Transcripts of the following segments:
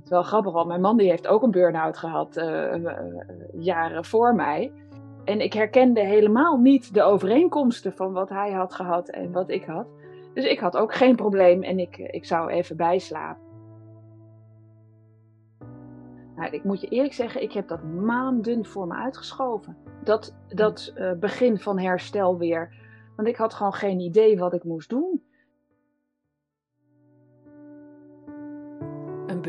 Het is wel grappig, want mijn man die heeft ook een burn-out gehad jaren voor mij. En ik herkende helemaal niet de overeenkomsten van wat hij had gehad en wat ik had. Dus ik had ook geen probleem en ik, ik zou even bijslapen. Nou, ik moet je eerlijk zeggen, ik heb dat maanden voor me uitgeschoven. Dat, dat begin van herstel weer. Want ik had gewoon geen idee wat ik moest doen.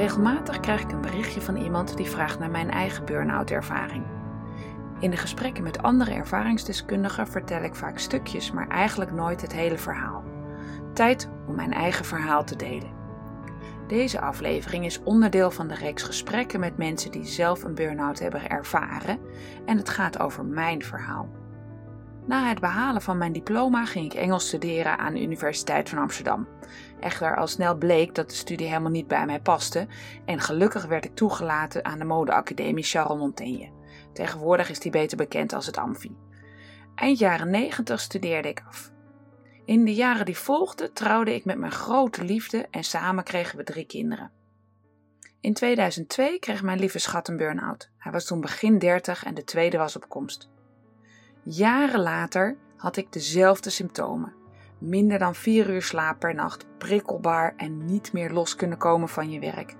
Regelmatig krijg ik een berichtje van iemand die vraagt naar mijn eigen burn-out ervaring. In de gesprekken met andere ervaringsdeskundigen vertel ik vaak stukjes, maar eigenlijk nooit het hele verhaal. Tijd om mijn eigen verhaal te delen. Deze aflevering is onderdeel van de reeks gesprekken met mensen die zelf een burn-out hebben ervaren en het gaat over mijn verhaal. Na het behalen van mijn diploma ging ik Engels studeren aan de Universiteit van Amsterdam. Echter, al snel bleek dat de studie helemaal niet bij mij paste en gelukkig werd ik toegelaten aan de modeacademie Charles Montaigne. Tegenwoordig is die beter bekend als het Amfi. Eind jaren 90 studeerde ik af. In de jaren die volgden trouwde ik met mijn grote liefde en samen kregen we drie kinderen. In 2002 kreeg mijn lieve schat een burn-out. Hij was toen begin 30 en de tweede was op komst. Jaren later had ik dezelfde symptomen. Minder dan vier uur slaap per nacht, prikkelbaar en niet meer los kunnen komen van je werk.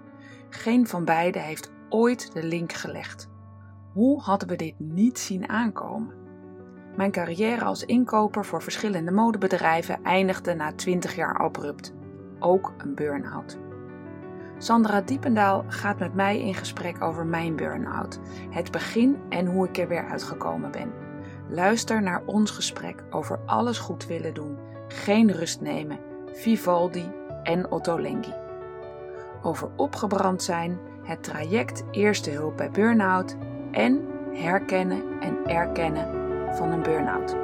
Geen van beiden heeft ooit de link gelegd. Hoe hadden we dit niet zien aankomen? Mijn carrière als inkoper voor verschillende modebedrijven eindigde na 20 jaar abrupt. Ook een burn-out. Sandra Diependaal gaat met mij in gesprek over mijn burn-out, het begin en hoe ik er weer uitgekomen ben. Luister naar ons gesprek over alles goed willen doen, geen rust nemen, Vivaldi en Otto Lengi. Over opgebrand zijn, het traject Eerste Hulp bij Burn-out en herkennen en erkennen van een burn-out.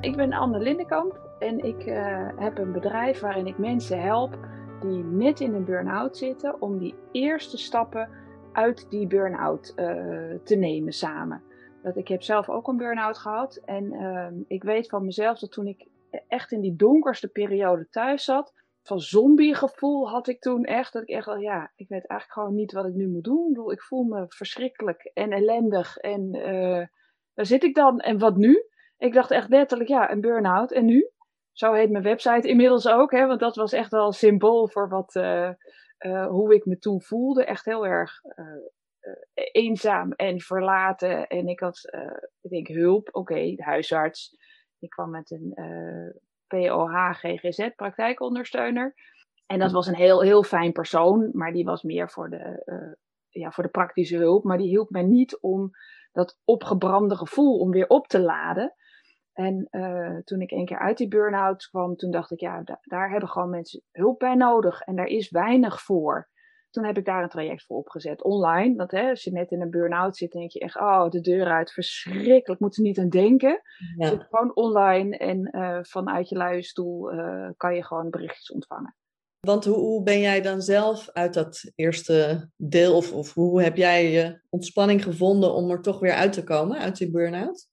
Ik ben Anne Lindenkamp en ik uh, heb een bedrijf waarin ik mensen help die net in een burn-out zitten om die eerste stappen uit die burn-out uh, te nemen samen. Dat ik heb zelf ook een burn-out gehad en uh, ik weet van mezelf dat toen ik echt in die donkerste periode thuis zat. Van zombiegevoel had ik toen echt. Dat ik echt al, ja, ik weet eigenlijk gewoon niet wat ik nu moet doen. Ik, voel me verschrikkelijk en ellendig. En uh, daar zit ik dan. En wat nu? Ik dacht echt letterlijk, ja, een burn-out. En nu? Zo heet mijn website inmiddels ook. Hè, want dat was echt wel een symbool voor wat, uh, uh, hoe ik me toen voelde. Echt heel erg eenzaam en verlaten. En ik had, ik denk, hulp. Oké, de huisarts ik kwam met een uh, eh, POH GGZ, praktijkondersteuner. En dat was een heel, heel fijn persoon, maar die was meer voor de, ja, voor de praktische hulp. Maar die hielp mij niet om dat opgebrande gevoel om weer op te laden. En uh, toen ik een keer uit die burn-out kwam, toen dacht ik, ja, daar hebben gewoon mensen hulp bij nodig. En daar is weinig voor. Toen heb ik daar een traject voor opgezet, online. Want hè, als je net in een burn-out zit, denk je echt, oh, de deur uit, verschrikkelijk, moet er niet aan denken. Ja. Zit gewoon online en uh, vanuit je luie stoel uh, kan je gewoon berichtjes ontvangen. Want hoe, hoe, ben jij dan zelf uit dat eerste deel, of, of hoe heb jij je ontspanning gevonden om er toch weer uit te komen, uit die burn-out?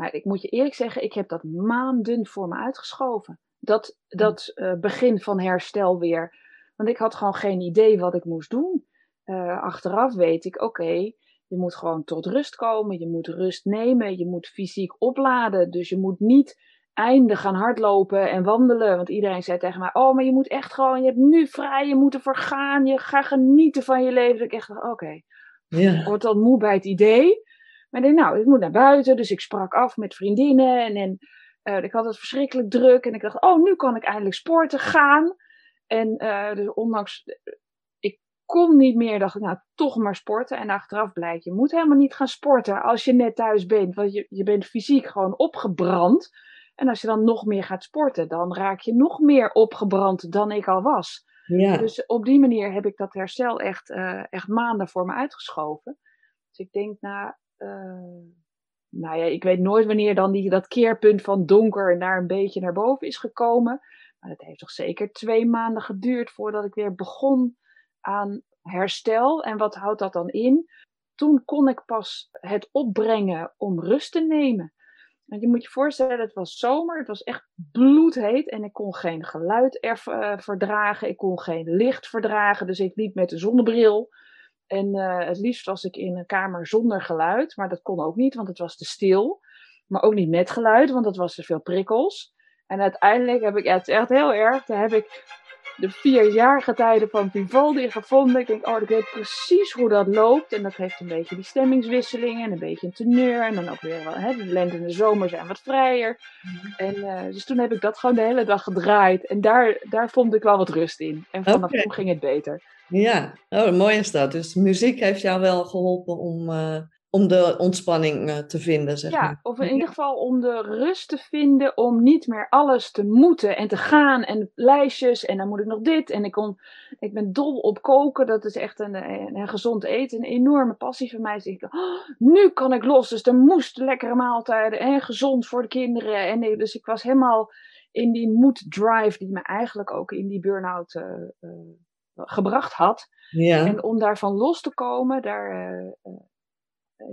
Nou, ik moet je eerlijk zeggen, ik heb dat maanden voor me uitgeschoven. Dat, dat uh, begin van herstel weer want ik had gewoon geen idee wat ik moest doen. Uh, achteraf weet ik, oké, okay, je moet gewoon tot rust komen. Je moet rust nemen. Je moet fysiek opladen. Dus je moet niet einde gaan hardlopen en wandelen. Want iedereen zei tegen mij: Oh, maar je moet echt gewoon, je hebt nu vrij, je moet ervoor gaan. Je gaat genieten van je leven. Dus ik echt dacht: Oké, okay. ja. ik word dan moe bij het idee. Maar ik denk, nou, ik moet naar buiten. Dus ik sprak af met vriendinnen. En, en uh, ik had het verschrikkelijk druk. En ik dacht: Oh, nu kan ik eindelijk sporten gaan. En uh, dus ondanks, ik kon niet meer. Dacht ik, nou, toch maar sporten. En achteraf blijkt, je moet helemaal niet gaan sporten als je net thuis bent. Want je, je bent fysiek gewoon opgebrand. En als je dan nog meer gaat sporten, dan raak je nog meer opgebrand dan ik al was. Ja. Dus op die manier heb ik dat herstel echt, uh, echt maanden voor me uitgeschoven. Dus ik denk, nou, uh, nou ja, ik weet nooit wanneer dan die, dat keerpunt van donker naar een beetje naar boven is gekomen. Maar het heeft toch zeker twee maanden geduurd voordat ik weer begon aan herstel. En wat houdt dat dan in? Toen kon ik pas het opbrengen om rust te nemen. Want je moet je voorstellen, het was zomer, het was echt bloedheet en ik kon geen geluid er, uh, verdragen, ik kon geen licht verdragen, dus ik liep met de zonnebril. En uh, het liefst was ik in een kamer zonder geluid, maar dat kon ook niet, want het was te stil. Maar ook niet met geluid, want het was te veel prikkels. En uiteindelijk heb ik, ja, het is echt heel erg, daar heb ik de vierjarige tijden van Vivaldi gevonden. Ik denk, oh, ik weet precies hoe dat loopt. En dat heeft een beetje die stemmingswisselingen en een beetje een teneur. En dan ook weer wel, hè, de lente en de zomer zijn wat vrijer. En uh, dus toen heb ik dat gewoon de hele dag gedraaid. En daar, daar vond ik wel wat rust in. En vanaf toen ging het beter. Ja, oh, mooi is dat. Dus muziek heeft jou wel geholpen om, uh, om de ontspanning uh, te vinden, zeg ja, maar. of in ieder geval om de rust te vinden om niet meer alles te moeten en te gaan en lijstjes en dan moet ik nog dit en ik, kom, ik ben dol op koken, dat is echt een, een, een gezond eten, een enorme passie van mij. Dus ik, oh, nu kan ik los, dus er moest lekkere maaltijden en gezond voor de kinderen. En dus ik was helemaal in die mood drive die me eigenlijk ook in die burn-out uh, uh, gebracht had. Ja. En om daarvan los te komen, daar, uh,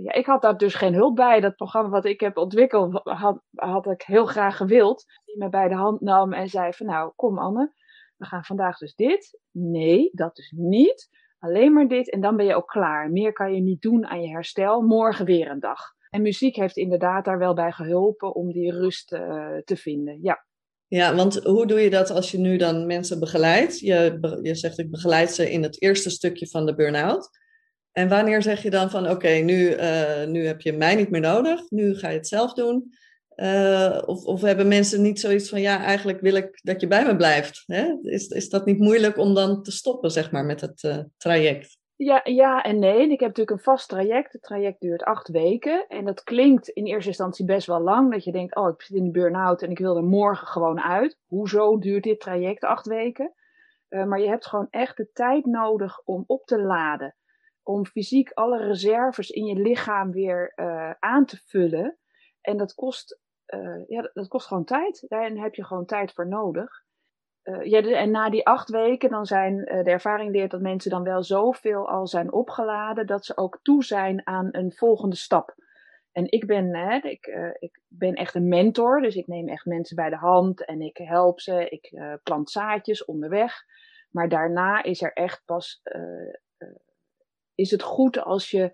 ja, ik had daar dus geen hulp bij. Dat programma wat ik heb ontwikkeld, had, ik heel graag gewild. Die me bij de hand nam en zei van nou, kom Anne, we gaan vandaag dus dit. Nee, dat dus niet. Alleen maar dit en dan ben je ook klaar. Meer kan je niet doen aan je herstel. Morgen weer een dag. En muziek heeft inderdaad daar wel bij geholpen om die rust uh, te vinden. Ja. Ja, want hoe doe je dat als je nu dan mensen begeleidt? Je, je zegt ik begeleid ze in het eerste stukje van de burn-out. En wanneer zeg je dan van oké, nu, uh, nu heb je mij niet meer nodig, nu ga je het zelf doen? Uh, of, of hebben mensen niet zoiets van ja, eigenlijk wil ik dat je bij me blijft? Hè? Is, is dat niet moeilijk om dan te stoppen, zeg maar, met het uh, traject? Ja, ja en nee. Ik heb natuurlijk een vast traject. Het traject duurt acht weken. En dat klinkt in eerste instantie best wel lang. Dat je denkt, oh, ik zit in de burn-out en ik wil er morgen gewoon uit. Hoezo duurt dit traject acht weken? Maar je hebt gewoon echt de tijd nodig om op te laden. Om fysiek alle reserves in je lichaam weer uh, aan te vullen. En dat kost, uh, ja, dat kost gewoon tijd. Daar heb je gewoon tijd voor nodig. Uh, ja, en na die acht weken, dan zijn de ervaring leert dat mensen dan wel zoveel al zijn opgeladen, dat ze ook toe zijn aan een volgende stap. En ik ben, hè, ik, ik ben echt een mentor, dus ik neem echt mensen bij de hand en ik help ze, ik plant zaadjes onderweg. Maar daarna is er echt pas, is het goed als je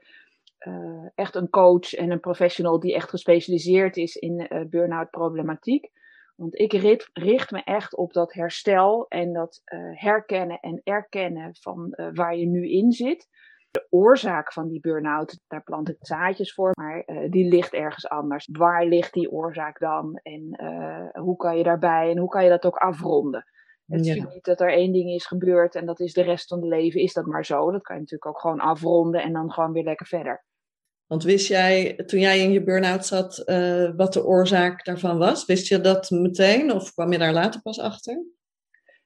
echt een coach en een professional die echt gespecialiseerd is in burn-out problematiek want ik richt me echt op dat herstel en dat uh, herkennen en erkennen van uh, waar je nu in zit. De oorzaak van die burn-out, daar plant ik zaadjes voor, maar uh, die ligt ergens anders. Waar ligt die oorzaak dan en hoe kan je daarbij en hoe kan je dat ook afronden? Het is niet dat er één ding is gebeurd en dat is de rest van het leven, is dat maar zo. Dat kan je natuurlijk ook gewoon afronden en dan gewoon weer lekker verder. Want wist jij, toen jij in je burn-out zat, uh, wat de oorzaak daarvan was? Wist je dat meteen of kwam je daar later pas achter?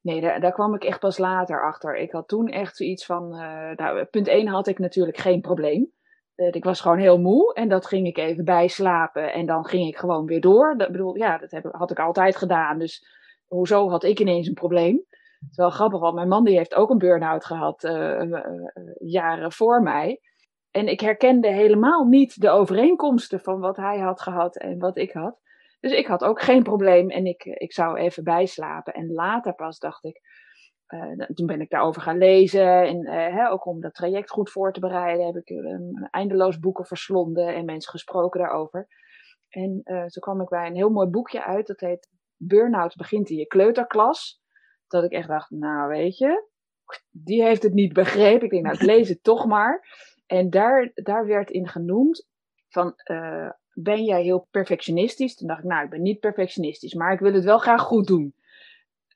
Nee, daar, daar kwam ik echt pas later achter. Ik had toen echt zoiets van, uh, nou, punt 1 had ik natuurlijk geen probleem. Uh, ik was gewoon heel moe en dat ging ik even bijslapen en dan ging ik gewoon weer door. Dat bedoel, ja, dat heb, had ik altijd gedaan. Dus hoezo had ik ineens een probleem? Het is wel grappig, want mijn man die heeft ook een burn-out gehad jaren voor mij. En ik herkende helemaal niet de overeenkomsten van wat hij had gehad en wat ik had. Dus ik had ook geen probleem en ik, ik zou even bijslapen. En later pas dacht ik, uh, toen ben ik daarover gaan lezen. En uh, hè, ook om dat traject goed voor te bereiden, heb ik uh, eindeloos boeken verslonden en mensen gesproken daarover. En toen kwam ik bij een heel mooi boekje uit, dat heet Burnout begint in je kleuterklas. Dat ik echt dacht, nou weet je, die heeft het niet begrepen. Ik denk, nou ik lees het toch maar. En daar, daar werd in genoemd van, uh, ben jij heel perfectionistisch? Toen dacht ik, nou, ik ben niet perfectionistisch, maar ik wil het wel graag goed doen.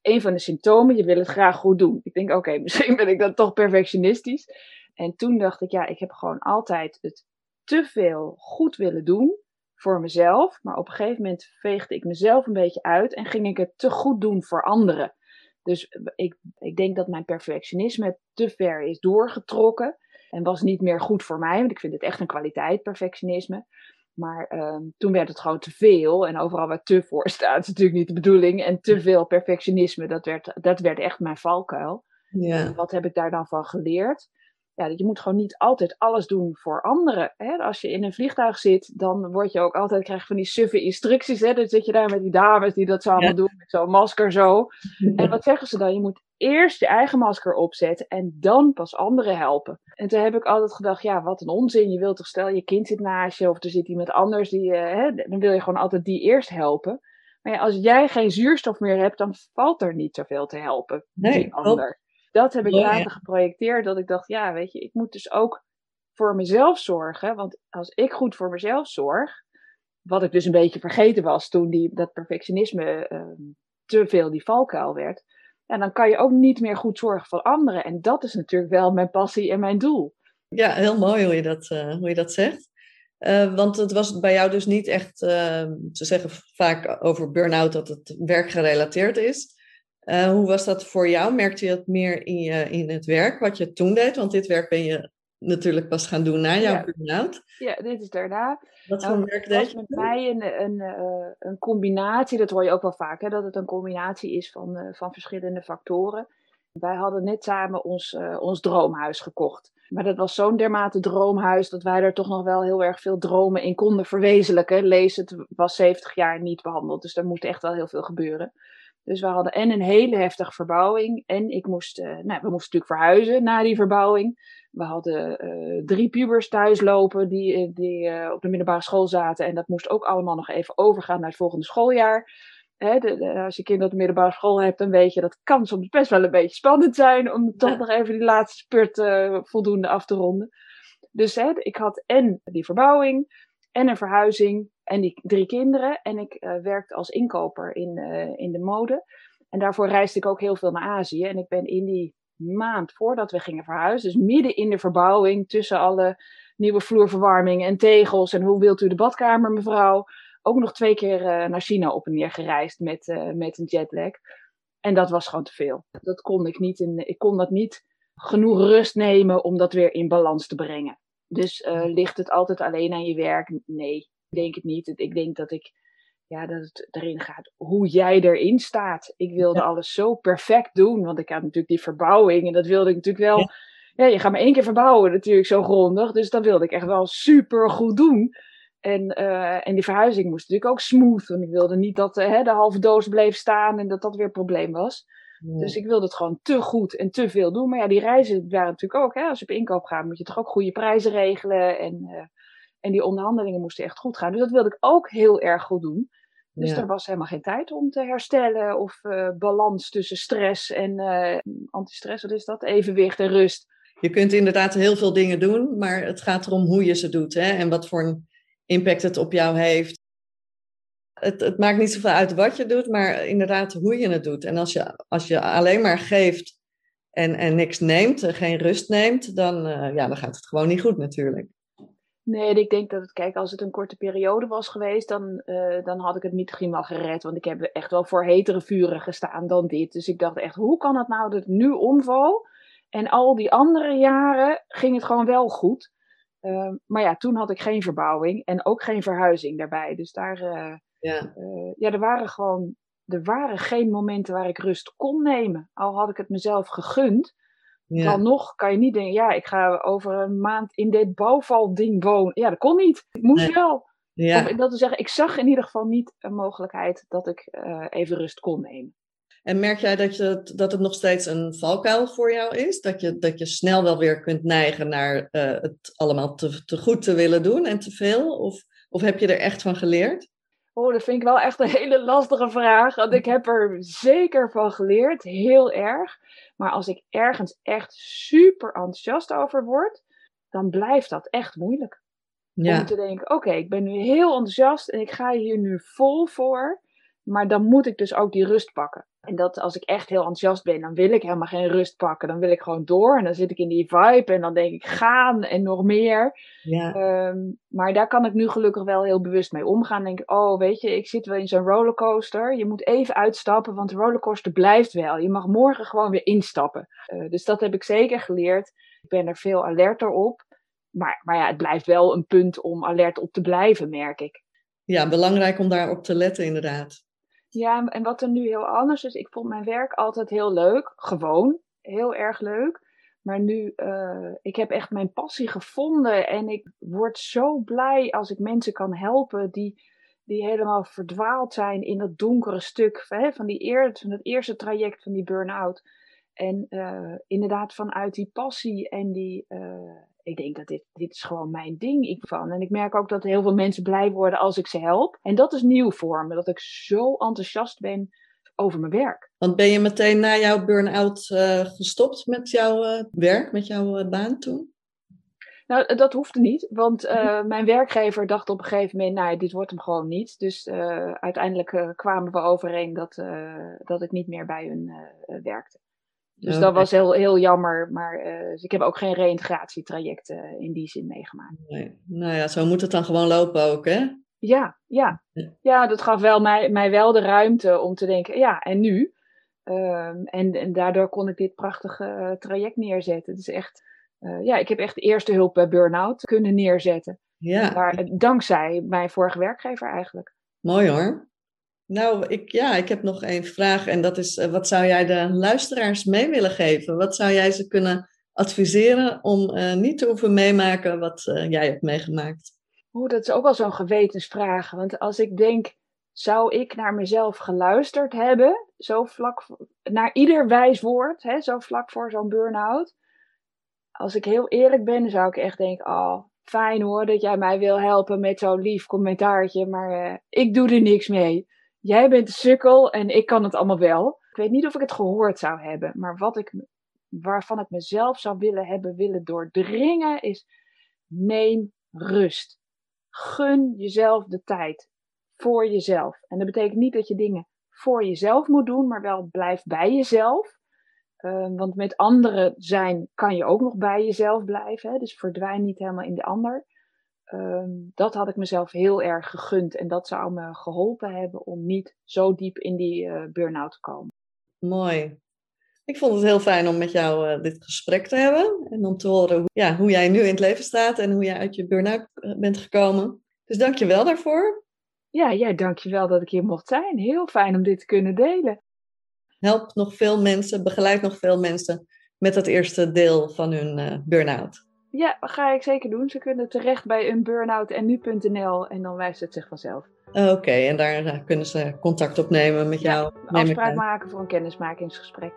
een van de symptomen, je wil het graag goed doen. Ik denk, oké, misschien ben ik dan toch perfectionistisch. En toen dacht ik, ja, ik heb gewoon altijd het te veel goed willen doen voor mezelf. Maar op een gegeven moment veegde ik mezelf een beetje uit en ging ik het te goed doen voor anderen. Dus ik, ik denk dat mijn perfectionisme te ver is doorgetrokken. En was niet meer goed voor mij, want ik vind het echt een kwaliteit, perfectionisme. Maar ehm, toen werd het gewoon te veel. En overal waar te voor staat, is natuurlijk niet de bedoeling. En te veel perfectionisme, dat werd, dat werd echt mijn valkuil. Ja. wat heb ik daar dan van geleerd? Ja, je moet gewoon niet altijd alles doen voor anderen. Hè? Als je in een vliegtuig zit, dan word je ook altijd krijg van die suffe instructies. Hè? Dan zit je daar met die dames die dat zo allemaal doen, met zo'n masker zo. En wat zeggen ze dan? Je moet eerst je eigen masker opzetten en dan pas anderen helpen. En toen heb ik altijd gedacht, ja, wat een onzin. Je wilt toch stel je kind zit naast je of er zit iemand anders, die, uh, hè, dan wil je gewoon altijd die eerst helpen. Maar ja, als jij geen zuurstof meer hebt, dan valt er niet zoveel te helpen. Nee, die ander dat heb ik later geprojecteerd. Dat ik dacht, ja, weet je, ik moet dus ook voor mezelf zorgen. Want als ik goed voor mezelf zorg, wat ik dus een beetje vergeten was toen die, dat perfectionisme uh, te veel die valkuil werd. En dan kan je ook niet meer goed zorgen voor anderen. En dat is natuurlijk wel mijn passie en mijn doel. Ja, heel mooi hoe je dat, uh, hoe je dat zegt. Uh, want het was bij jou dus niet echt, ehm, ze zeggen vaak over burn-out dat het werkgerelateerd is. Uh, hoe was dat voor jou? Merkte je dat meer in, je, in het werk, wat je toen deed? Want dit werk ben je natuurlijk pas gaan doen na jouw ja. burn-out. Ja, dit is daarna. Wat nou, voor werk deed je? met mij een, een, uh, een combinatie, dat hoor je ook wel vaak, hè, dat het een combinatie is van, uh, van verschillende factoren. Wij hadden net samen ons, ons droomhuis gekocht. Maar dat was zo'n dermate droomhuis dat wij er toch nog wel heel erg veel dromen in konden verwezenlijken. Lees, het was 70 jaar niet behandeld, dus er moest echt wel heel veel gebeuren. Dus we hadden en een hele heftige verbouwing. En ik moest, uh, nou, we moesten natuurlijk verhuizen na die verbouwing. We hadden uh, drie pubers thuis lopen die, eh, die uh, op de middelbare school zaten. En dat moest ook allemaal nog even overgaan naar het volgende schooljaar. Hè, de, de, als je kind op de middelbare school hebt, dan weet je dat kan soms best wel een beetje spannend zijn om toch nog even die laatste spurt voldoende af te ronden. Dus hè, ik had en die verbouwing en een verhuizing en die drie kinderen. En ik uh, werkte als inkoper in, uh, in de mode. En daarvoor reisde ik ook heel veel naar Azië. En ik ben in die maand voordat we gingen verhuizen, dus midden in de verbouwing, tussen alle nieuwe vloerverwarming en tegels en hoe wilt u de badkamer, mevrouw, ook nog twee keer uh, naar China op en neer gereisd met, met een jetlag. En dat was gewoon te veel. Dat kon ik niet. In, ik kon dat niet genoeg rust nemen om dat weer in balans te brengen. Dus ligt het altijd alleen aan je werk? Nee, denk het niet. Ik denk dat ik, ja, dat het erin gaat hoe jij erin staat. Ik wilde alles zo perfect doen, want ik had natuurlijk die verbouwing en dat wilde ik natuurlijk wel. Ja. je gaat maar één keer verbouwen natuurlijk zo grondig, dus dat wilde ik echt wel super goed doen. En, uh, en die verhuizing moest natuurlijk ook smooth, want ik wilde niet dat uh, de halve doos bleef staan en dat dat weer een probleem was. Dus ik wilde het gewoon te goed en te veel doen. Maar ja, die reizen waren natuurlijk ook, hè, als je op inkoop gaat, moet je toch ook goede prijzen regelen. En uh, en die onderhandelingen moesten echt goed gaan. Dus dat wilde ik ook heel erg goed doen. Dus er was helemaal geen tijd om te herstellen of uh, balans tussen stress en uh, antistress, wat is dat? Evenwicht en rust. Je kunt inderdaad heel veel dingen doen, maar het gaat erom hoe je ze doet hè? en wat voor een impact het op jou heeft. Het, het maakt niet zoveel uit wat je doet, maar inderdaad hoe je het doet. En als je, als je alleen maar geeft en, en niks neemt, geen rust neemt, dan, uh, ja, dan gaat het gewoon niet goed natuurlijk. Nee, ik denk dat het, kijk, als het een korte periode was geweest, dan, uh, dan had ik het misschien wel gered. Want ik heb echt wel voor hetere vuren gestaan dan dit. Dus ik dacht echt, hoe kan het nou dat het nu omval? En al die andere jaren ging het gewoon wel goed. Uh, maar ja, toen had ik geen verbouwing en ook geen verhuizing daarbij. Dus daar, uh, ja. ja, er waren gewoon, er waren geen momenten waar ik rust kon nemen. Al had ik het mezelf gegund. Dan nog kan je niet denken, ja, ik ga over een maand in dit bouwvalding wonen. Ja, dat kon niet. Ik moest wel. Ja. Of, dat te zeggen, ik zag in ieder geval niet een mogelijkheid dat ik uh, even rust kon nemen. En merk jij dat, je, dat het nog steeds een valkuil voor jou is? Dat je, dat je snel wel weer kunt neigen naar uh, het allemaal te, te goed te willen doen en te veel? Of, of heb je er echt van geleerd? Oh, dat vind ik wel echt een hele lastige vraag. Want ik heb er zeker van geleerd, heel erg. Maar als ik ergens echt super enthousiast over word, dan blijft dat echt moeilijk. Ja. Om te denken, oké, ik ben nu heel enthousiast en ik ga hier nu vol voor. Maar dan moet ik dus ook die rust pakken. En dat als ik echt heel enthousiast ben, dan wil ik helemaal geen rust pakken. Dan wil ik gewoon door en dan zit ik in die vibe en dan denk ik gaan en nog meer. Ja. Ehm, maar daar kan ik nu gelukkig wel heel bewust mee omgaan. Denk ik, oh weet je, ik zit wel in zo'n rollercoaster. Je moet even uitstappen, want de rollercoaster blijft wel. Je mag morgen gewoon weer instappen. Eh, dus dat heb ik zeker geleerd. Ik ben er veel alerter op. Maar, maar ja, het blijft wel een punt om alert op te blijven, merk ik. ja, belangrijk om daarop te letten inderdaad. Ja, en wat er nu heel anders is, ik vond mijn werk altijd heel leuk. Gewoon, heel erg leuk. Maar nu, uh, ik heb echt mijn passie gevonden. En ik word zo blij als ik mensen kan helpen die, die helemaal verdwaald zijn in dat donkere stuk hè, van, die eer, van het eerste traject van die burn-out. En uh, inderdaad vanuit die passie en die, uh, ik denk dat dit, dit is gewoon mijn ding ik van. En ik merk ook dat heel veel mensen blij worden als ik ze help. En dat is nieuw voor me, dat ik zo enthousiast ben over mijn werk. Want ben je meteen na jouw burn-out uh, gestopt met jouw uh, werk, met jouw uh, baan toen? Nou, dat hoefde niet, want mijn werkgever dacht op een gegeven moment, nou, dit wordt hem gewoon niet. Dus uiteindelijk kwamen we overeen dat, dat ik niet meer bij hun werkte. Dus dat was heel, heel jammer. Maar uh, dus ik heb ook geen reïntegratietraject uh, in die zin meegemaakt. Nee. Nou ja, zo moet het dan gewoon lopen ook, hè? Ja, ja. Ja, dat gaf wel mij, mij wel de ruimte om te denken, ja, en nu? Um, en, en daardoor kon ik dit prachtige uh, traject neerzetten. Het is echt, ja, ik heb echt eerste hulp bij burn-out kunnen neerzetten. Ja. Daar, dankzij mijn vorige werkgever eigenlijk. Mooi hoor. Nou, ik, ja, ik heb nog één vraag en dat is, wat zou jij de luisteraars mee willen geven? Wat zou jij ze kunnen adviseren om uh, niet te hoeven meemaken wat uh, jij hebt meegemaakt? Oeh, dat is ook wel zo'n gewetensvraag. Want als ik denk, zou ik naar mezelf geluisterd hebben, zo vlak naar ieder wijs woord, hè, zo vlak voor zo'n burn-out. Als ik heel eerlijk ben, zou ik echt denken, oh, fijn hoor dat jij mij wil helpen met zo'n lief commentaartje, maar ik doe er niks mee jij bent de sukkel en ik kan het allemaal wel. Ik weet niet of ik het gehoord zou hebben, maar wat ik, waarvan ik mezelf zou willen hebben, willen doordringen, is neem rust. Gun jezelf de tijd voor jezelf. En dat betekent niet dat je dingen voor jezelf moet doen, maar wel blijf bij jezelf. Uh, want met anderen zijn kan je ook nog bij jezelf blijven. Hè? Dus verdwijn niet helemaal in de ander. Um, dat had ik mezelf heel erg gegund. En dat zou me geholpen hebben om niet zo diep in die uh, burn-out te komen. Mooi. Ik vond het heel fijn om met jou uh, dit gesprek te hebben. En om te horen hoe, ja, hoe jij nu in het leven staat en hoe jij uit je burn-out eh, bent gekomen. Dus dank je wel daarvoor. Ja, jij dank je wel dat ik hier mocht zijn. Heel fijn om dit te kunnen delen. Help nog veel mensen, begeleid nog veel mensen met dat eerste deel van hun uh, burn-out. Ja, dat ga ik zeker doen. Ze kunnen terecht bij unburnoutennu.nl en dan wijst het zich vanzelf. Oké, okay, en daar uh, kunnen ze contact opnemen met ja, jou. Neem afspraak maken voor een kennismakingsgesprek.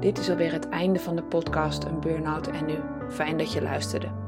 Dit is alweer het einde van de podcast Een Burnout en Nu. Fijn dat je luisterde.